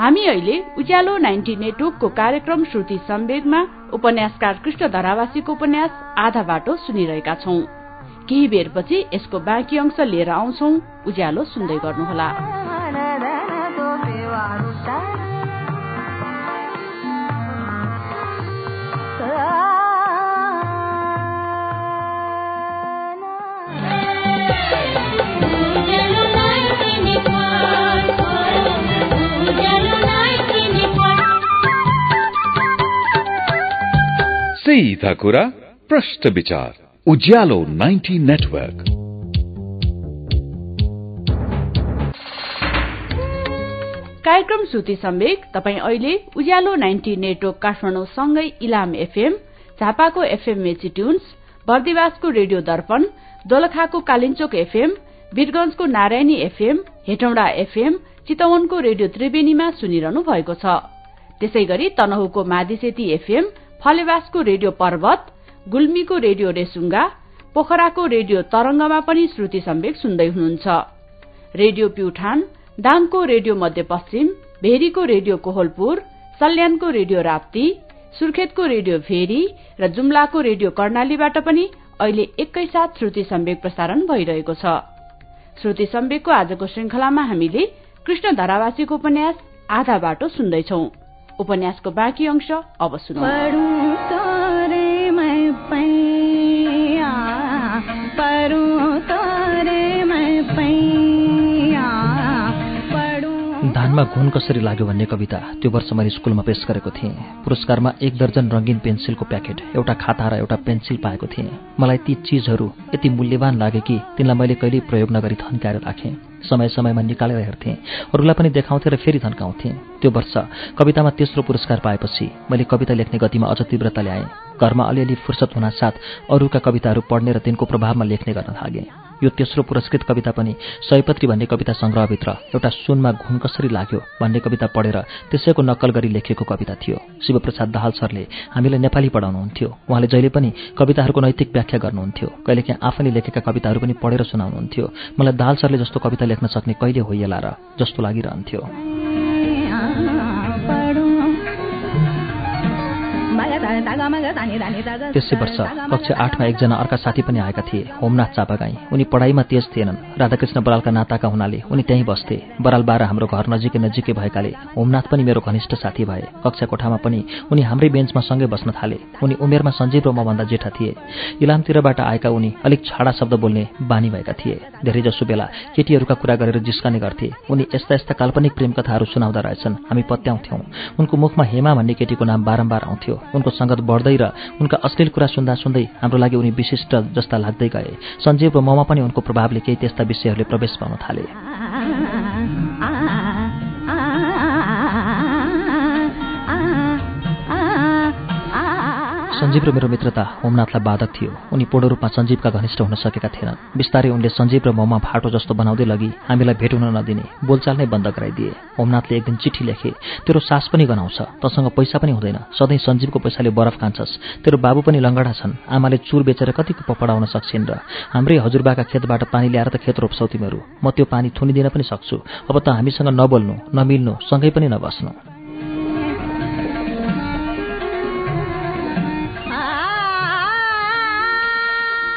हामी अहिले उज्यालो नाइन्टी नेटवर्कको कार्यक्रम श्रुति सम्वेगमा उपन्यासकार कृष्ण धरावासीको उपन्यास आधा बाटो सुनिरहेका छौं। केही बेरपछि यसको बाँकी अंश लिएर आउँछौ। उज्यालो सुन्दै गर्नुहोला। सीधा कुरा प्रश्न विचार उज्यालो 90 नेटवर्क। कार्यक्रम श्रुति सम्वेक तपाई अहिले उज्यालो नाइन्टी नेटवर्क काठमाडौँ सँगै इलाम एफएम झापाको एफएम मेची ट्युन्स बर्दिवासको रेडियो दर्पण दोलखाको कालिन्चोक एफएम वीरगंजको नारायणी एफएम हेटौँडा एफएम चितवनको रेडियो त्रिवेणीमा सुनिरहनु भएको छ। त्यसै गरी तनहुको मादिसेती एफएम फलेवासको रेडियो पर्वत गुल्मीको रेडियो रेसुङ्गा पोखराको रेडियो तरंगमा पनि श्रुति सम्वेक सुन्दै हुनुहुन्छ। रेडियो प्युठान दाङको रेडियो मध्यपश्चिम भेरीको रेडियो कोहलपुर सल्यानको रेडियो राप्ती सुर्खेतको रेडियो भेरी र जुम्लाको रेडियो कर्णालीबाट पनि अहिले एकैसाथ श्रुति सम्वेक प्रसारण भइरहेको छ। श्रुति सम्वेकको आजको श्रृंखलामा हामीले कृष्ण धरावासीको उपन्यास आधा बाटो सुन्दैछौ। उपन्यासको बाँकी अंश अब सुनौ। सुनमा घुन कसरी लाग्यो भन्ने कविता त्यो वर्ष मैले स्कुलमा पेश गरेको थिएँ। पुरस्कारमा एक दर्जन रङ्गीन पेन्सिलको प्याकेट एउटा खाता र एउटा पेन्सिल पाएको थिएँ। मलाई ती चिजहरू यति मूल्यवान लागे कि तिनलाई मैले कहिल्यै प्रयोग नगरी थन्काएर राखेँ। समय समयमा निकालेर हेर्थेँ। अरूलाई पनि देखाउँथेँ र फेरि थन्काउँथेँ त्यो वर्ष कवितामा तेस्रो पुरस्कार पाएपछि मैले कविता लेख्ने गतिमा अझ तीव्रता ल्याएँ। घरमा अलिअलि फुर्सद हुनासाथ अरूका कविताहरू पढ्ने र तिनको प्रभावमा लेख्ने गर्न थालेँ। यो तेस्रो पुरस्कृत कविता पनि सयपत्री भन्ने कविता सङ्ग्रहभित्र एउटा सुनमा घुन कसरी लाग्यो भन्ने कविता पढेर त्यसैको नक्कल गरी लेखिएको कविता थियो। शिवप्रसाद दाहाल सरले हामीलाई नेपाली पढाउनुहुन्थ्यो। उहाँले जहिले पनि कविताहरूको नैतिक व्याख्या गर्नुहुन्थ्यो। कहिलेकाहीँ आफैले लेखेका कविताहरू पनि पढेर सुनाउनुहुन्थ्यो। मलाई दाहाल सरले जस्तो कविता लेख्न सक्ने कहिले होइएला र जस्तो लागिरहन्थ्यो। त्यसै वर्ष कक्षा आठमा एकजना अर्का साथी पनि आएका थिए। होमनाथ चापागाई। उनी पढाइमा तेज थिएनन्। राधाकृष्ण बरालका नाताका हुनाले उनी त्यहीँ बस्थे। बराल बाह्र हाम्रो घर नजिकै नजिकै भएकाले होमनाथ पनि मेरो घनिष्ठ साथी भए। कक्षा कोठामा पनि उनी हाम्रै बेन्चमा सँगै बस्न थाले। उनी उमेरमा सञ्जीव र मभन्दा जेठा थिए। इलामतिरबाट आएका उनी अलिक छाडा शब्द बोल्ने बानी भएका थिए। धेरैजसो बेला केटीहरूका कुरा गरेर जिस्काने गर्थे। उनी यस्ता यस्ता काल्पनिक प्रेम कथाहरू सुनाउँदा रहेछन्। हामी पत्याउँथ्यौँ। उनको मुखमा हेमा भन्ने केटीको नाम बारम्बार आउँथ्यो। उनको सङ्गत बढ्दै र उनका अश्लील कुरा सुन्दा सुन्दै हाम्रो लागि उनी विशिष्ट जस्ता लाग्दै गए। सञ्जीव र ममा पनि उनको प्रभावले केही त्यस्ता विषयहरूले प्रवेश पाउन थाले। सञ्जीव र मेरो मित्रता होमनाथलाई बाधक थियो। उनी पूर्ण रूपमा सञ्जीवका घनिष्ठ हुन सकेका थिएनन्। बिस्तारै उनले सञ्जीव र ममा फाटो जस्तो बनाउँदै लगी हामीलाई भेट हुन नदिने बोलचाल नै बन्द गराइदिए। होमनाथले एक दिन चिठी लेखे तेरो सास पनि गनाउँछ तसँग पैसा पनि हुँदैन। सधैँ सञ्जीवको पैसाले बरफ खान्छस्। तेरो बाबु पनि लङ्गडा छन्। आमाले चुर बेचेर कतिको पपडाउन सक्छिन् र हाम्रै हजुरबाका खेतबाट पानी ल्याएर त खेत रोप्छौ तिमीहरू। म त्यो पानी थुनिदिन पनि सक्छु। अब त हामीसँग नबोल्नु नमिल्नु सँगै पनि नबस्नु।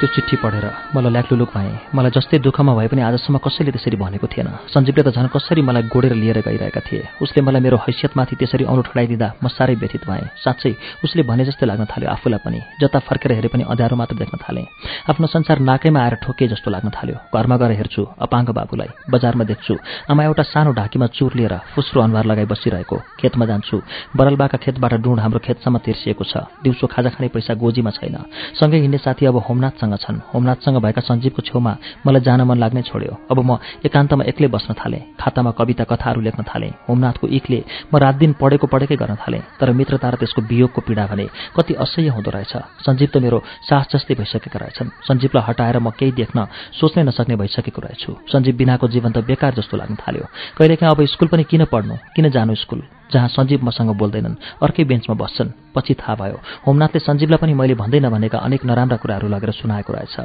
त्यो चिठी पढेर मलाई ल्याक्लुलुक भएँ मलाई जस्तै दुःखमा भए पनि आजसम्म कसैले त्यसरी भनेको थिएन। सञ्जीवले त झन् कसरी मलाई गोडेर लिएर गइरहेका थिए। उसले मलाई मेरो हैसियतमाथि त्यसरी औँलो ठडाइदिँदा म साह्रै व्यथित भएँ। साँच्चै उसले भने जस्तै लाग्न थाल्यो आफूलाई पनि जता फर्केर हेरे पनि अँध्यारो मात्र देख्न थालेँ। आफ्नो संसार नाकैमा आएर ठोके जस्तो लाग्न थाल्यो। घरमा गएर हेर्छु अपाङ्ग बाबुलाई बजारमा देख्छु आमा एउटा सानो ढाकीमा चुर लिएर फुस्रो अनुहार लगाई बसिरहेको खेतमा जान्छु। बरलबाका खेतबाट डुँड हाम्रो खेतसम्म तिर्सिएको छ। दिउँसो खाजा खाने पैसा गोजीमा छैन। सँगै हिँड्ने साथी अब होमनाथसँग छन्। होमनाथसँग भएका सञ्जीवको छेउमा मलाई जान मन लाग्नै छोड्यो। अब म एकान्तमा एक्लै बस्न थालेँ। खातामा कविता कथाहरू लेख्न थालेँ। होमनाथको इखले म रात दिन पढेको पढेकै गर्न थालेँ। तर मित्रता र त्यसको वियोगको पीडा भने कति असह्य हुँदो रहेछ। सञ्जीव त मेरो सास जस्तै भइसकेका रहेछन्। सञ्जीवलाई हटाएर म केही देख्न सोच्नै नसक्ने भइसकेको रहेछु। सञ्जीव बिनाको जीवन त बेकार जस्तो लाग्न थाल्यो। कहिलेकाहीँ अब स्कुल पनि किन पढ्नु? किन जानु स्कुल? जहाँ सञ्जीव मसँग बोल्दैनन् अर्कै बेन्चमा बस्छन्। पछि थाहा भयो होमनाथले सञ्जीवलाई पनि मैले भन्दै नभनेका अनेक नराम्रा कुराहरू लगेर सुनाएको रहेछ।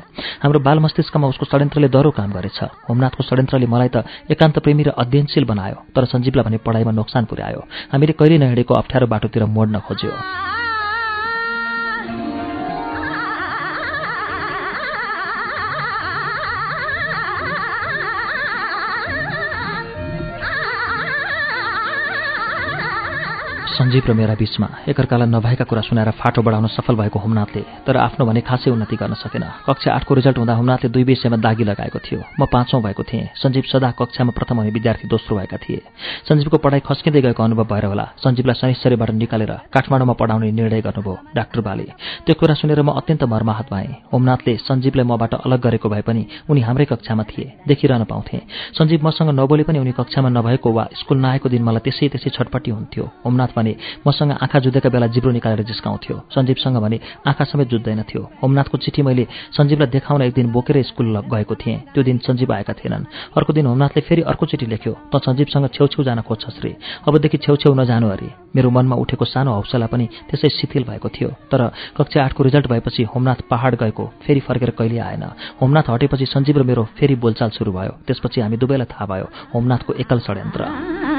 हाम्रो बाल मस्तिष्कमा उसको षड्यन्त्रले दह्रो काम गरेछ। होमनाथको षड्यन्त्रले मलाई त एकान्त प्रेमी र अध्ययनशील बनायो तर सञ्जीवलाई भने पढाइमा नोक्सान पुर्यायो। हामीले कहिले नहिँडेको अप्ठ्यारो बाटोतिर मोड्न खोज्यो सञ्जीव र मेरा बीचमा एकअर्कालाई नभएका कुरा सुनाएर फाटो बढाउन सफल भएको होमनाथले तर आफ्नो भने खासै उन्नति गर्न सकेन। कक्षा आठको रिजल्ट हुँदा होमनाथले दुई विषयमा दागी लगाएको थियो। म पाँचौँ भएको थिएँ। सञ्जीव सदा कक्षामा प्रथम हुने विद्यार्थी दोस्रो भएका थिए। सञ्जीवको पढाइ खस्किँदै गएको अनुभव भएर होला। सञ्जीवलाई शनिश्चरीबाट निकालेर काठमाडौँमा पढाउने निर्णय गर्नुभयो डाक्टर बाले। त्यो कुरा सुनेर म अत्यन्त मर्माहत भएँ। होमनाथले सञ्जीवलाई मबाट अलग गरेको भए पनि उनी हाम्रै कक्षामा थिए। देखिरहन पाउँथे। सञ्जीव मसँग नबोले पनि उनी कक्षामा नभएको वा स्कुल नआएको दिन मलाई त्यसै त्यसै छटपट्टि हुन्थ्यो। होमनाथ भने मसँग आँखा जुधेका बेला जिब्रो निकालेर जिस्काउँथ्यो। सञ्जीवसँग भने आँखा समेत जुत्दैन थियो। होमनाथको चिठी मैले सञ्जीवलाई देखाउन एक दिन बोकेर स्कुल गएको थिएँ। त्यो दिन सञ्जीव आएका थिएनन्। अर्को दिन होमनाथले फेरि अर्को चिठी लेख्यो। त सञ्जीवसँग छेउछेउ जान खोज्छस् रे अबदेखि छेउछेउ नजानु अरे। मेरो मनमा उठेको सानो हौसला पनि त्यसै शिथिल भएको थियो। तर कक्षा आठको रिजल्ट भएपछि होमनाथ पहाड गएको। फेरि फर्केर कहिले आएन। होमनाथ हटेपछि सञ्जीव र मेरो फेरि बोलचाल सुरु भयो। त्यसपछि हामी दुवैलाई थाहा भयो। होमनाथको एकल षड्यन्त्र।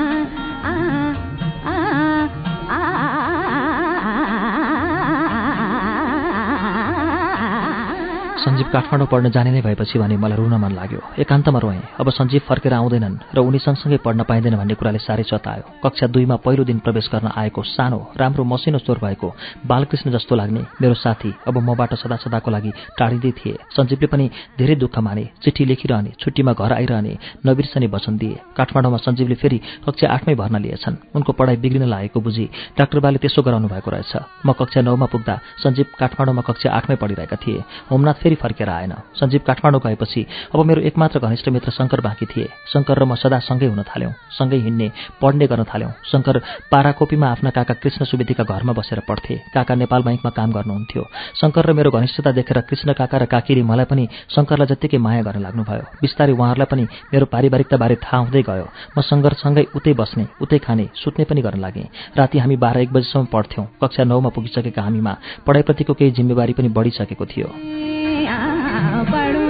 सञ्जीव काठमाडौँ पढ्न जाने नै भएपछि भने मलाई रुन मन लाग्यो। एकान्तमा रोएँ। अब सञ्जीव फर्केर आउँदैनन् र उनी सँगसँगै पढ्न पाइँदैन भन्ने कुराले साह्रै चतायो। कक्षा दुईमा पहिलो दिन प्रवेश गर्न आएको सानो राम्रो मसिनो स्वर भएको बालकृष्ण जस्तो लाग्ने मेरो साथी अब मबाट सदा सदाको लागि टाढिँदै थिए। सञ्जीवले पनि धेरै दुःख माने चिठी लेखिरहने छुट्टीमा घर आइरहने नबिर्सने वचन दिए। काठमाडौँमा सञ्जीवले फेरि कक्षा आठमै भर्ना लिएछन्। उनको पढाइ बिग्रिन लागेको बुझी डाक्टर बाले त्यसो गराउनु भएको रहेछ। म कक्षा नौमा पुग्दा सञ्जीव काठमाडौँमा कक्षा आठमै पढिरहेका थिए। होमनाथ फेरि फर्केर आएन। सञ्जीव काठमाडौँ गएपछि अब मेरो एकमात्र घनिष्ठ मित्र शङ्कर बाँकी थिए। शङ्कर र म सदा सँगै हुन थाल्यौँ सँगै हिँड्ने पढ्ने गर्न थाल्यौँ। शङ्कर पाराकोपीमा आफ्ना काका कृष्ण सुवेदीका घरमा बसेर पढ्थे। काका नेपाल बैङ्कमा काम गर्नुहुन्थ्यो। शङ्कर र मेरो घनिष्ठता देखेर कृष्ण काका र काकीले मलाई पनि शङ्करलाई जत्तिकै माया गर्न लाग्नुभयो। बिस्तारै उहाँहरूलाई पनि मेरो पारिवारिकताबारे थाहा हुँदै गयो। म शङ्करसँगै उतै बस्ने उतै खाने सुत्ने पनि गर्न लागेँ। राति हामी बाह्र एक बजीसम्म पढ्थ्यौँ। कक्षा नौमा पुगिसकेका हामीमा पढाइप्रतिको केही जिम्मेवारी पनि बढिसकेको थियो। para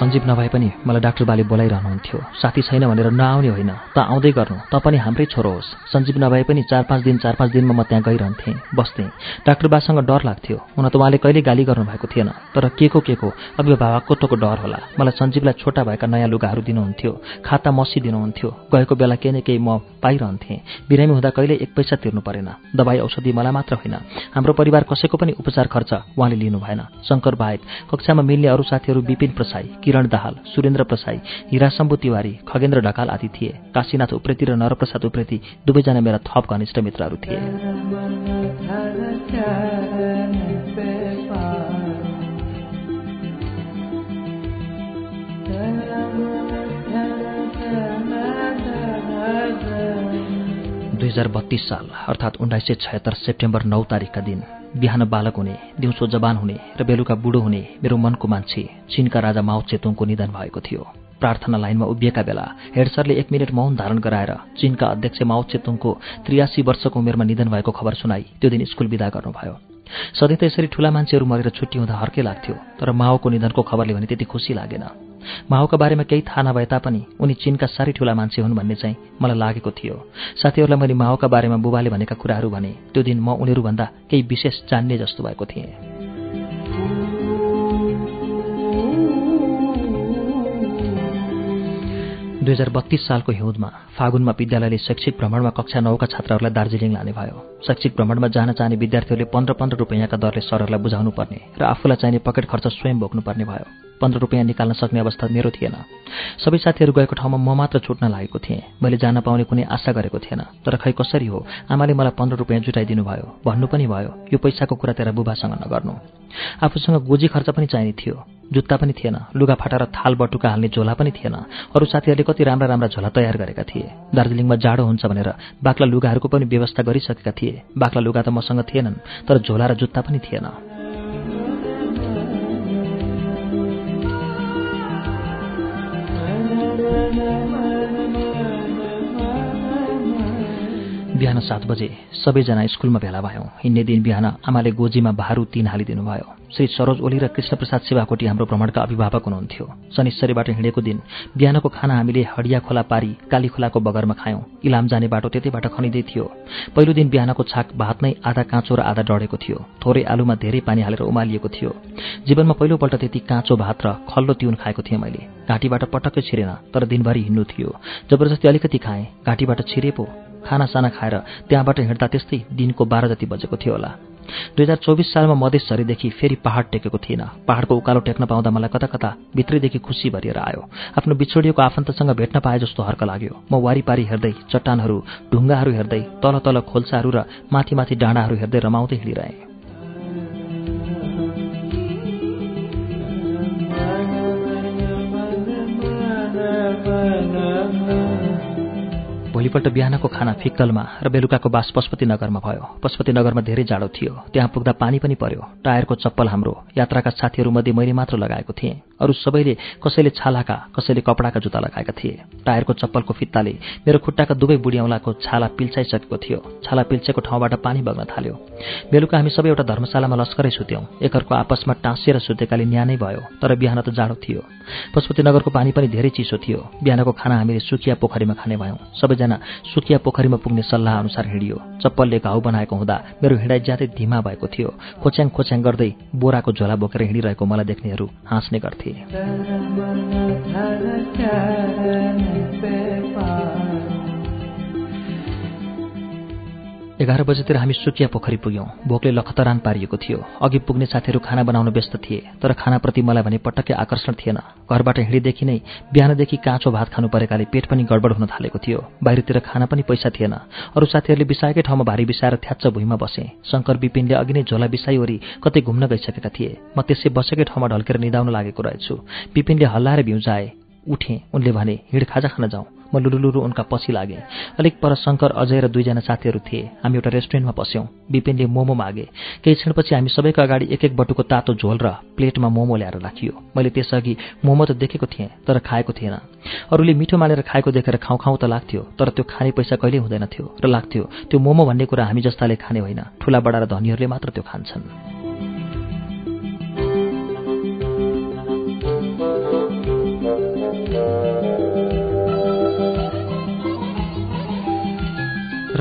सञ्जीव नभए पनि मलाई डाक्टर बाले बोलाइरहनुहुन्थ्यो। साथी छैन भनेर नआउने होइन त आउँदै गर्नु। त पनि हाम्रै छोरो होस्। सञ्जीव नभए पनि चार पाँच दिन चार पाँच दिनमा म त्यहाँ गइरहन्थेँ। बस्थेँ। डाक्टर बासँग डर लाग्थ्यो। हुन त उहाँले कहिले गाली गर्नुभएको थिएन। तर के को के को? अभिभावकत्वको डर होला। मलाई सञ्जीवलाई छोटा भएका नयाँ लुगाहरू दिनुहुन्थ्यो। खाता मसी दिनुहुन्थ्यो। गएको बेला केही न केही म पाइरहन्थेँ। बिरामी हुँदा कहिले एक पैसा तिर्नु परेन। दबाई औषधि मलाई मात्र होइन। हाम्रो परिवार कसैको पनि उपचार खर्च उहाँले लिनु भएन शङ्कर बाहेक कक्षामा मिल्ने अरू साथीहरू विपिन प्रसाई किरण दाहाल सुरेन्द्र प्रसाई हिराशम्भु तिवारी खगेन्द्र ढकाल आदि थिए। काशीनाथ उप्रेती र नरप्रसाद उप्रेती दुवैजना मेरा थप घनिष्ठ मित्रहरू थिए। दुई हजार बत्तीस साल अर्थात् उन्नाइस सय छयत्तर सेप्टेम्बर नौ तारिकका दिन बिहान बालक हुने दिउँसो जवान हुने र बेलुका बुढो हुने मेरो मनको मान्छे चीनका राजा माओ चेतुङको निधन भएको थियो। प्रार्थना लाइनमा उभिएका बेला हेड सरले एक मिनट मौन धारण गराएर चीनका अध्यक्ष माओ चेतुङको त्रियासी वर्षको उमेरमा निधन भएको खबर सुनाई त्यो दिन स्कुल विदा गर्नुभयो। सधैँ त यसरी ठूला मान्छेहरू मरेर छुट्टी हुँदा हर्कै लाग्थ्यो तर माओको निधनको खबरले भने त्यति खुसी लागेन। माओका बारेमा केही थाहा नभए तापनि उनी चीनका साह्रै ठूला मान्छे हुन् भन्ने चाहिँ मलाई लागेको थियो। साथीहरूलाई मैले माओका बारेमा बुबाले भनेका कुराहरू भने त्यो दिन म उनीहरूभन्दा केही विशेष जान्ने जस्तो भएको थिएँ। दुई हजार बत्तीस सालको हिउँदमा फागुनमा विद्यालयले शैक्षिक भ्रमणमा कक्षा नौका छात्राहरूलाई दार्जिलिङ लाने भयो। शैक्षिक भ्रमणमा जान चाहने विद्यार्थीहरूले पन्ध्र पन्ध्र रुपियाँका दरले सरहरूलाई बुझाउनु पर्ने र आफूलाई चाहिने पकेट खर्च स्वयं बोक्नुपर्ने भयो। पन्ध्र रुपियाँ निकाल्न सक्ने अवस्था मेरो थिएन। सबै साथीहरू गएको ठाउँमा म मात्र छुट्न लागेको थिएँ। मैले जान पाउने कुनै आशा गरेको थिएन। तर खै कसरी हो आमाले मलाई पन्ध्र रुपियाँ जुटाइदिनु भयो। भन्नु पनि भयो यो पैसाको कुरा तेरा बुबासँग नगर्नु। आफूसँग गोजी खर्च पनि चाहिने थियो। जुत्ता पनि थिएन लुगा फाटा र थाल बटुका हाल्ने झोला पनि थिएन। अरू साथीहरूले कति राम्रा राम्रा झोला तयार गरेका थिए। दार्जिलिङमा जाडो हुन्छ भनेर बाक्ला लुगाहरूको पनि व्यवस्था गरिसकेका थिए। बाक्ला लुगा त मसँग थिएनन् तर झोला र जुत्ता पनि थिएन। बिहान सात बजे सबैजना स्कुलमा भेला भयौँ। हिँड्ने दिन बिहान आमाले गोजीमा भारू तिन हालिदिनु भयो श्री सरोज ओली र कृष्णप्रसाद सेवाकोटी हाम्रो भ्रमणका अभिभावक हुनुहुन्थ्यो। शनिश्चरीबाट हिँडेको दिन बिहानको खाना हामीले हडिया खोला पारी काली खोलाको बगरमा खायौँ। इलाम जाने बाटो त्यतैबाट खनिँदै थियो। पहिलो दिन बिहानको छाक भात नै आधा काँचो र आधा डढेको थियो। थोरै आलुमा धेरै पानी हालेर उमालिएको थियो। जीवनमा पहिलोपल्ट त्यति काँचो भात र खल्लो तिउन खाएको थिएँ मैले। घाँटीबाट पटक्कै छिरेन तर दिनभरि हिँड्नु थियो। जबरजस्ती अलिकति खाएँ। घाँटीबाट छिरे पो खानासाना खाएर त्यहाँबाट हिँड्दा त्यस्तै दिनको बाह्र जति बजेको थियो होला। दुई हजार चौबिस सालमा मधेस झरीदेखि फेरि पहाड टेकेको थिएन। पहाडको उकालो टेक्न पाउँदा मलाई कता कता भित्रैदेखि खुसी भरिएर आयो। आफ्नो बिछोडिएको आफन्तसँग भेट्न पाए जस्तो हर्क लाग्यो। म वारिपारी हेर्दै चट्टानहरू ढुङ्गाहरू हेर्दै तल तल खोल्साहरू र माथि माथि डाँडाहरू हेर्दै रमाउँदै हिँडिरहेँ। भोलिपल्ट बिहानको खाना फिक्कलमा र बेलुकाको बास पशुपति नगरमा भयो। पशुपति नगरमा धेरै जाडो थियो। त्यहाँ पुग्दा पानी पनि पर्यो। टायरको चप्पल हाम्रो। यात्राका साथीहरूमध्ये मैले मात्र लगाएको थिएँ। अरू सबैले कसैले छालाका कसैले कपडाका जुत्ता लगाएका थिए। टायरको चप्पलको फित्ताले मेरो खुट्टाका दुवै बुढियाउलाको छाला पिल्छाइसकेको थियो। छाला पिल्छेको ठाउँबाट पानी बग्न थाल्यो। बेलुका हामी सबै एउटा धर्मशालामा लस्करै सुत्यौँ। एकअर्को आपसमा टाँसिएर सुतेकाले न्यानै भयो तर बिहान त जाडो थियो। पशुपतिनगरको पानी पनि धेरै चिसो थियो। बिहानको खाना हामीले सुकिया पोखरीमा खाने भयौँ। सबैजना सुकिया पोखरीमा पुग्ने सल्लाह अनुसार हिँडियो। चप्पलले घाउ बनाएको हुँदा मेरो हिँडाइ ज्यादै धिमा भएको थियो। खोच्याङ खोच्याङ गर्दै बोराको झोला बोकेर हिँडिरहेको मलाई देख्नेहरू हाँस्ने गर्थे। Terima kasih. एघार बजेतिर हामी सुकिया पोखरी पुग्यौँ। भोकले लखतरान पारिएको थियो। अघि पुग्ने साथीहरू खाना बनाउन व्यस्त थिए तर खानाप्रति मलाई भने पटक्कै आकर्षण थिएन। घरबाट हिँडेदेखि नै बिहानदेखि काँचो भात खानु परेकाले पेट पनि गडबड हुन थालेको थियो। बाहिरतिर खाना पनि पैसा थिएन। अरू साथीहरूले बिसाएकै ठाउँमा भारी बिसाएर थ्याच्च भुइँमा बसे। शङ्कर विपिनले अघि नै झोला बिसाइवरी कतै घुम्न गइसकेका थिए। म त्यसै बसेकै ठाउँमा ढल्केर निदाउन लागेको रहेछु। विपिनले हल्लाएर भ्युजाए उठेँ। उनले भने हिँड खाजा खान जाउँ। म लुरुलुरु उनका पछि लागेँ। अलिक पर शङ्कर अजय र दुईजना साथीहरू थिए। हामी एउटा रेस्टुरेन्टमा पस्यौँ विपिनले मोमो मागे। केही क्षणपछि हामी सबैको अगाडि एक एक बटुको तातो झोल र प्लेटमा मोमो ल्याएर राखियो। मैले त्यसअघि मोमो त देखेको थिएँ तर खाएको थिएन। अरूले मिठो मानेर खाएको देखेर खाउँ खाउँ त लाग्थ्यो तर त्यो खाने पैसा कहिले हुँदैन थियो र लाग्थ्यो त्यो मोमो भन्ने कुरा हामी जस्ताले खाने होइन। ठुला बडा र धनीहरूले मात्र त्यो खान्छन्।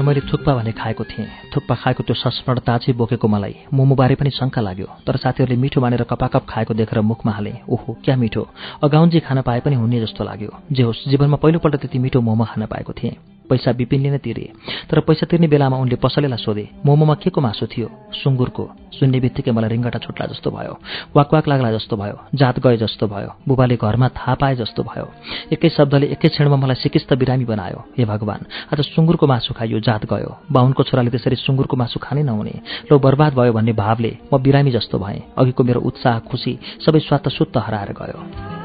मैले थुक्पा भने खाएको थिएँ। थुक्पा खाएको त्यो संस्मरण ताजै बोकेको मलाई। मोमोबारे पनि शङ्का लाग्यो। तर साथीहरूले मिठो मानेर कपाकप खाएको देखेर मुखमा हालेँ। ओहो क्या मिठो? अगाउन्जी खान पाए पनि हुने जस्तो लाग्यो। जे होस् जीवनमा पहिलोपल्ट त्यति मिठो मोमो खान पाएको थिएँ। पैसा बिपिनले नै तिरे। तर पैसा तिर्ने बेलामा उनले पसलेलाई सोधे मोमोमा के को मासु थियो? सुँगुरको। सुन्ने बित्तिकै मलाई रिङ्गटा छुट्ला जस्तो भयो। वाक वाक लाग्ला जस्तो भयो। जात गए जस्तो भयो। बुबाले घरमा थाहा पाए जस्तो भयो। एकै शब्दले एकै क्षणमा मलाई सिकिस्त बिरामी बनायो। हे भगवान् आज सुँगुरको मासु खाइयो जात गयो। बाहुनको छोराले त्यसरी सुँगुरको मासु खानै नहुने। लो बर्बाद भयो भन्ने भावले म बिरामी जस्तो भएँ। अघिको मेरो उत्साह खुसी सबै स्वात्त सुत्त हराएर गयो।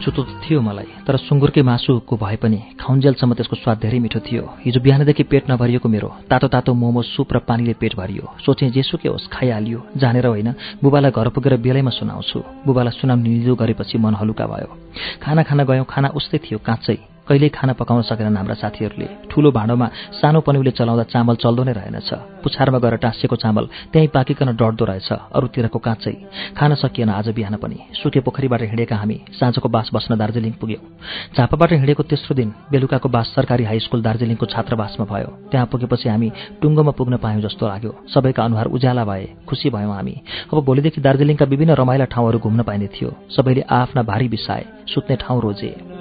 अछुतो थियो मलाई तर सुँगुरकै मासुको भए पनि खाउन्जेलसम्म त्यसको स्वाद धेरै मिठो थियो। हिजो बिहानदेखि पेट नभरिएको मेरो तातो तातो मोमो सुप र पानीले पेट भरियो। सोचेँ जेसुकै होस् खाइहालियो। जानेर होइन बुबालाई घर पुगेर बेलैमा सुनाउँछु। बुबालाई सुनाउने निजो गरेपछि मन हलुका भयो। खाना खाना गयौँ खाना उस्तै थियो काँचै। कहिल्यै खाना पकाउन सकेनन् हाम्रा साथीहरूले। ठूलो भाँडोमा सानो पनिउले चलाउँदा चामल चल्दो नै रहेनछ। पुछारमा गएर टाँसिएको चामल त्यहीँ पाकिकन डढ्दो रहेछ। अरूतिरको काँचै। खान सकिएन आज बिहान पनि। सुके पोखरीबाट हिँडेका हामी साँझको बास बस्न दार्जिलिङ पुग्यौँ। झापाबाट हिँडेको तेस्रो दिन बेलुकाको बास सरकारी हाई स्कुल दार्जिलिङको छात्रावासमा भयो। त्यहाँ पुगेपछि हामी टुङ्गोमा पुग्न पायौँ जस्तो लाग्यो। सबैका अनुहार उज्याला भए खुसी भयौँ हामी। अब भोलिदेखि दार्जिलिङका विभिन्न रमाइला ठाउँहरू घुम्न पाइने थियो। सबैले आफ्ना भारी बिसाए सुत्ने ठाउँ रोजे।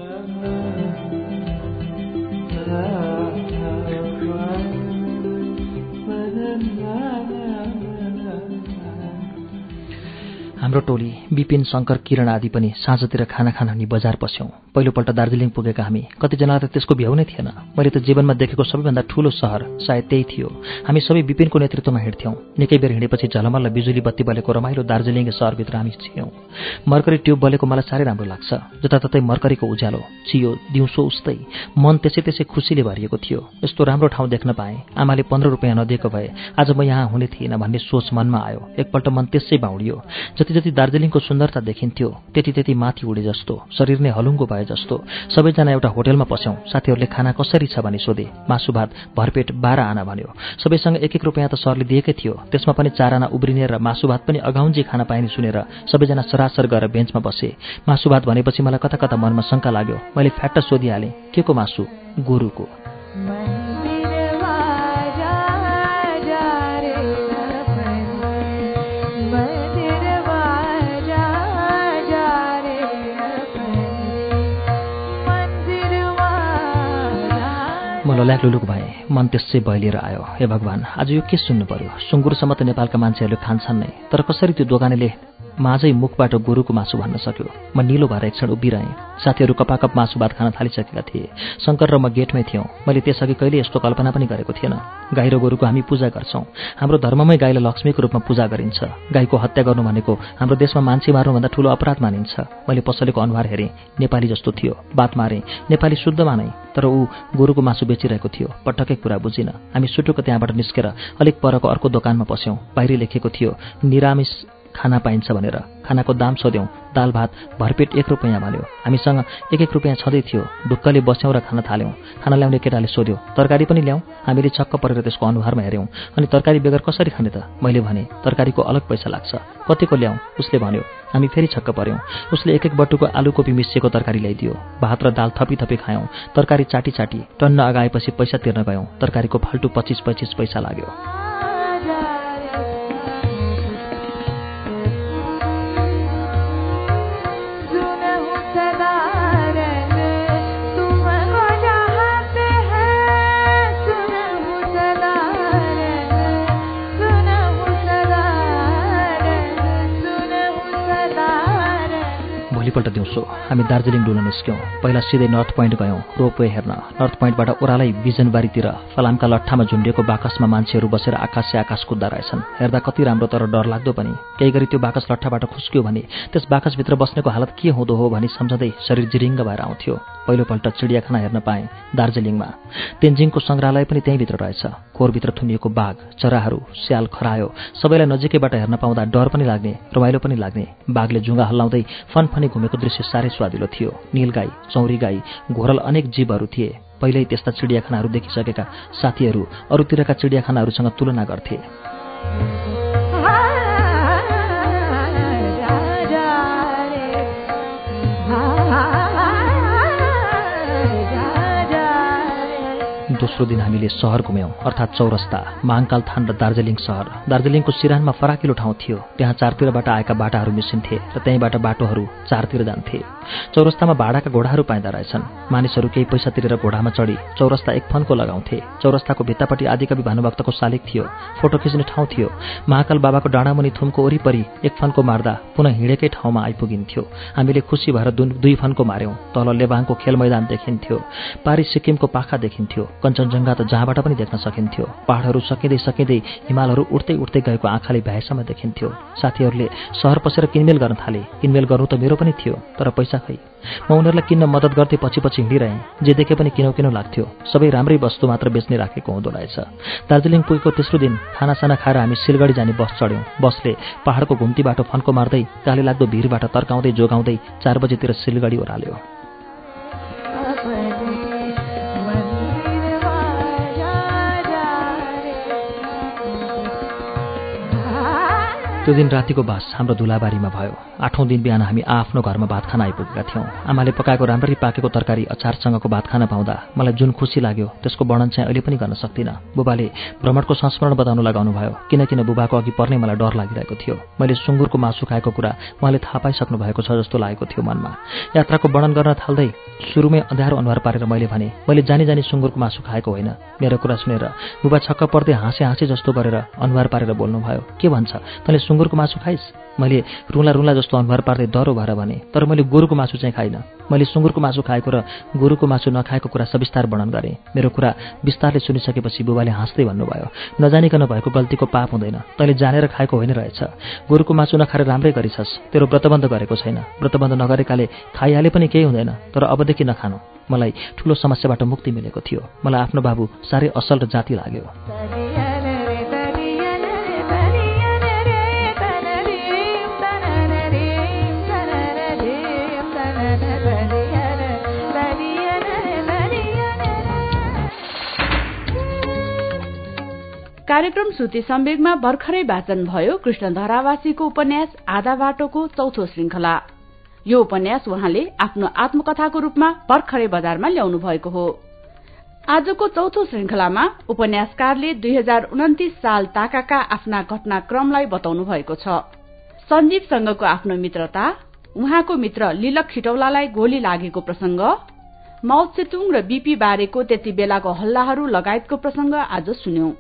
हाम्रो टोली विपिन शङ्कर किरण आदि पनि साँझतिर खाना खान हामी बजार पस्यौँ। पहिलोपल्ट दार्जिलिङ पुगेका हामी। कतिजनालाई त त्यसको भ्याउ नै थिएन। मैले त जीवनमा देखेको सबैभन्दा ठूलो सहर सायद त्यही थियो। हामी सबै विपिनको नेतृत्वमा हिँड्थ्यौँ। निकै बेर हिँडेपछि झलमल्ल बिजुली बत्ती बलेको रमाइलो दार्जिलिङ सहरभित्र हामी छियौँ। मर्करी ट्युब बलेको मलाई साह्रै राम्रो लाग्छ। जताततै मर्करीको उज्यालो चियो दिउँसो उस्तै मन त्यसै त्यसै खुसीले भरिएको थियो। यस्तो राम्रो ठाउँ देख्न पाएँ। आमाले पन्ध्र रुपियाँ नदिएको भए आज म यहाँ हुने थिएन भन्ने सोच मनमा आयो। एकपल्ट मन त्यसै बाउडियो। जति जति दार्जिलिङको सुन्दरता देखिन्थ्यो त्यति त्यति माथि उडे जस्तो शरीर नै हलुङ्गो भए जस्तो सबैजना एउटा होटेलमा पस्यौँ। साथीहरूले खाना कसरी छ भनी सोधे। मासु भात भरपेट बाह्र आना भन्यो। सबैसँग एक एक रुपियाँ त सरले दिएकै थियो। त्यसमा पनि चार आना उब्रिने र मासु भात पनि अगाउन्जी खाना पाइने सुनेर सबैजना सरासर गएर बेन्चमा बसे। मासु भात भनेपछि मलाई कता कता मनमा शङ्का लाग्यो। मैले फ्याट्ट सोधिहालेँ के को मासु? गोरुको। लल्याक लुलुक भए मन त्यसै बहिलिएर आयो। हे भगवान् आज यो के सुन्नु पर्यो? सुँगुरसम्म त नेपालका मान्छेहरूले खान्छन् नै तर कसरी त्यो दोकानेले माझै मुखबाट गोरुको मासु भन्न सक्यो। म निलो भएर एक क्षण उभिरहेँ। साथीहरू कपाकप मासु भात खान थालिसकेका थिए। शङ्कर र म गेटमै थियौँ। मैले त्यसअघि कहिले यस्तो कल्पना पनि गरेको थिएन। गाई र गोरुको हामी पूजा गर्छौँ। हाम्रो धर्ममै गाईलाई लक्ष्मीको रूपमा पूजा गरिन्छ। गाईको हत्या गर्नु भनेको हाम्रो देशमा मान्छे मार्नुभन्दा ठूलो अपराध मानिन्छ। मैले पसलेको अनुहार हेरेँ। नेपाली जस्तो थियो। बात मारेँ। नेपाली शुद्ध मानै। तर ऊ गोरुको मासु बेचिरहेको थियो। पटक्कै कुरा बुझिन। हामी सुटुको त्यहाँबाट निस्केर अलिक परको अर्को दोकानमा पस्यौँ। बाहिर लेखेको थियो निरामिष खाना पाइन्छ भनेर। खानाको दाम सोध्यौँ। दाल भात भरपेट एक रुपियाँ भन्यो हामीसँग एक एक रुपियाँ छँदै थियो। ढुक्कले बस्यौँ र खाना थाल्यौँ। खाना ल्याउने केटाले सोध्यो तरकारी पनि ल्याउँ हामीले छक्क परेर त्यसको अनुहारमा हेऱ्यौँ। अनि तरकारी बेगर कसरी खाने त? मैले भने तरकारीको अलग पैसा लाग्छ। कतिको ल्याउँ उसले भन्यो हामी फेरि छक्क पऱ्यौँ उसले एक एक बटुको आलु कोपी मिसिएको तरकारी ल्याइदियो। भात र दाल थपी थपी खायौँ। तरकारी चाटी चाटी टन्न अगाएपछि पैसा तिर्न गयौँ। तरकारीको फाल्टु पच्चिस पच्चिस पैसा लाग्यो। भोलिपल्ट दिउँसो। हामी दार्जिलिङ डुल्न निस्क्यौँ। पहिला सिधै नर्थ पोइन्ट गयौँ रोपवे हेर्न। नर्थ पोइन्टबाट ओह्रालै बिजनबारीतिर फलामका लट्ठामा झुन्डिएको बाकसमा मान्छेहरू बसेर आकाशे आकाश कुद्दा रहेछन्। हेर्दा कति राम्रो तर डरलाग्दो पनि। केही गरी त्यो बाकस लट्ठाबाट खुस्क्यो भने त्यस बाकसभित्र बस्नेको हालत के हुँदो हो भनी सम्झँदै शरीर जिरिङ्ग भएर आउँथ्यो। पहिलोपल्ट चिडियाखाना हेर्न पाएँ दार्जिलिङमा। तेन्जिङको सङ्ग्रहालय पनि त्यहीँभित्र रहेछ। खोरभित्र थुनिएको बाघ चराहरू स्याल खरायो सबैलाई नजिकैबाट हेर्न पाउँदा डर पनि लाग्ने रमाइलो पनि लाग्ने। बाघले जुङ्गा हल्लाउँदै फनफनी घुमेको दृश्य साह्रै स्वादिलो थियो। निलगाई चौरी गाई घोरल अनेक जीवहरू थिए। पहिल्यै त्यस्ता चिडियाखानाहरू देखिसकेका साथीहरू अरूतिरका चिडियाखानाहरूसँग तुलना गर्थे। दोस्रो दिन हामीले सहर घुम्यौँ। अर्थात् चौरस्ता महाङ्काल थान र दार्जिलिङ सहर। दार्जिलिङको सिरानमा फराकिलो ठाउँ थियो। त्यहाँ चारतिरबाट आएका बाटाहरू मिसिन्थे र त्यहीँबाट बाटोहरू चारतिर जान्थे। चौरस्तामा भाडाका घोडाहरू पाइँदा रहेछन्। मानिसहरू केही पैसा तिरेर घोडामा चढी चौरस्ता एक फनको लगाउँथे। चौरस्ताको भित्तापट्टि आदिकवि भानुभक्तको शालिक थियो। फोटो खिच्ने ठाउँ थियो। महाकाल बाबाको डाँडामुनि थुमको वरिपरि एक फनको मार्दा पुनः हिँडेकै ठाउँमा आइपुगिन्थ्यो। हामीले खुसी भएर दुई फनको मार्यौँ। तल लेबाङको खेल मैदान देखिन्थ्यो। पारी सिक्किमको पाखा देखिन्थ्यो। कञ्चनजङ्घा त जहाँबाट पनि देख्न सकिन्थ्यो। पहाडहरू सकिँदै सकिँदै हिमालहरू उठ्दै उठ्दै गएको आँखाले भ्याएसम्म देखिन्थ्यो। साथीहरूले सहर पसेर किनमेल गर्न थाले। किनमेल गर्नु त मेरो पनि थियो तर पैसा खै? म उनीहरूलाई किन्न मद्दत गर्दै पछि पछि हिँडिरहेँ। जे देखे पनि किनौ किनौ लाग्थ्यो। सबै राम्रै वस्तु मात्र बेच्ने राखेको हुँदो रहेछ। दार्जिलिङ पुगेको तेस्रो दिन खानासाना खाएर हामी सिलगढी जाने बस चढ्यौँ। बसले पहाडको घुम्तीबाट फन्को मार्दै काले लाग्दो भिरबाट तर्काउँदै जोगाउँदै चार बजेतिर सिलगढी ओह्राल्यो। त्यो दिन रातिको बास हाम्रो धुलाबारीमा भयो। आठौँ दिन बिहान हामी आफ्नो घरमा भात खान आइपुगेका थियौँ। आमाले पकाएको राम्ररी पाकेको तरकारी अचारसँगको भात खान पाउँदा मलाई जुन खुसी लाग्यो त्यसको वर्णन चाहिँ अहिले पनि गर्न सक्दिनँ। बुबाले भ्रमणको संस्मरण बताउनु लगाउनु भयो किनकिन बुबाको अघि पर्ने मलाई डर लागिरहेको थियो। मैले सुँगुरको मासु खाएको कुरा उहाँले थाहा पाइसक्नु भएको छ जस्तो लागेको थियो मनमा। यात्राको वर्णन गर्न थाल्दै सुरुमै अँध्यारो अनुहार पारेर मैले भने मैले जानी जानी सुँगुरको मासु खाएको होइन। मेरो कुरा सुनेर बुबा छक्क पर्दै हाँसे हाँसे जस्तो गरेर अनुहार पारेर बोल्नुभयो। के भन्छ? तैँले सुँगुरको मासु खाइस्? मैले रुला रुला जस्तो अनुहार पार्दै डह्रो भएर भने तर मैले गोरुको मासु चाहिँ खाइनँ। मैले सुँगुरको मासु खाएको र गोरुको मासु नखाएको कुरा सविस्तार वर्णन गरेँ। मेरो कुरा विस्तारले सुनिसकेपछि बुबाले हाँस्दै भन्नुभयो नजानिकन भएको गल्तीको पाप हुँदैन। तैँले जानेर खाएको होइन रहेछ। गोरुको मासु नखाएर राम्रै गरिछस्। तेरो व्रतबन्ध गरेको छैन। व्रतबन्ध नगरेकाले खाइहाले पनि केही हुँदैन तर अबदेखि नखानु। मलाई ठुलो समस्याबाट मुक्ति मिलेको थियो। मलाई आफ्नो बाबु साह्रै असल र जाति लाग्यो। कार्यक्रम श्रुति सम्वेगमा भर्खरै वाचन भयो कृष्ण धरावासीको उपन्यास आधा बाटोको चौथो श्रृंखला यो उपन्यास उहाँले आफ्नो आत्मकथाको रूपमा भर्खरै बजारमा ल्याउनु भएको हो। आजको चौथो श्रृंखलामा उपन्यासकारले दुई हजार उन्तिस साल ताकाका आफ्ना घटनाक्रमलाई बताउनु भएको छ। सञ्जीवसँगको आफ्नो मित्रता उहाँको मित्र लिलक खिटौलालाई गोली लागेको प्रसंग माउसेतुङ र बीपी बारेको त्यति बेलाको हल्लाहरू लगायतको प्रसंग आज सुन्यौं।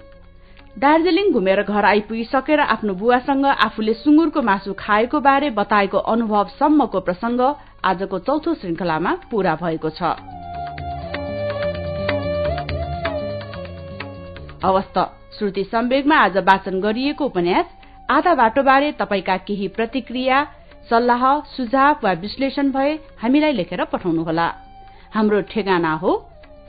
दार्जीलिङ घुमेर घर आइपुगिसकेर आफ्नो बुवासँग आफूले सुँगुरको मासु खाएको बारे बताएको अनुभवसम्मको प्रसंग आजको चौथो श्रृंखलामा पूरा भएको छ। श्रुति सम्वेगमा आज वाचन गरिएको उपन्यास आधा बाटोबारे तपाईँका केही प्रतिक्रिया सल्लाह सुझाव वा विश्लेषण भए हामीलाई लेखेर पठाउनुहोला। हाम्रो ठेगाना हो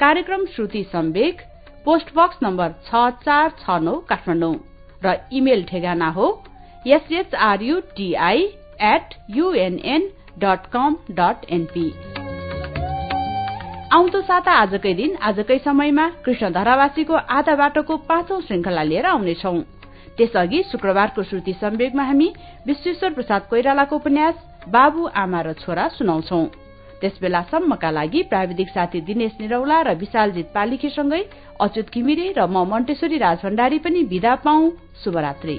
कार्यक्रम Shruti Sambeg post box number छ चार छ नौ काठमाडौँ र इमेल ठेगाना हो SHRUTI at UNN dot com dot NP आउँदो साता आजकै दिन आजकै समयमा कृष्ण धरावासीको आधा बाटोको पाँचौं श्रृंखला लिएर आउनेछौ। त्यसअघि शुक्रबारको श्रुति सम्वेगमा हामी विश्वेश्वर प्रसाद कोइरालाको उपन्यास बाबु आमा र छोरा सुनाउँछौ। त्यस बेलासम्मका लागि प्राविधिक साथी दिनेश निरौला र विशालजित पालिखेसँगै अच्युत घिमिरे र म मन्टेश्वरी राजभण्डारी पनि विदा पाउ शुभरात्री।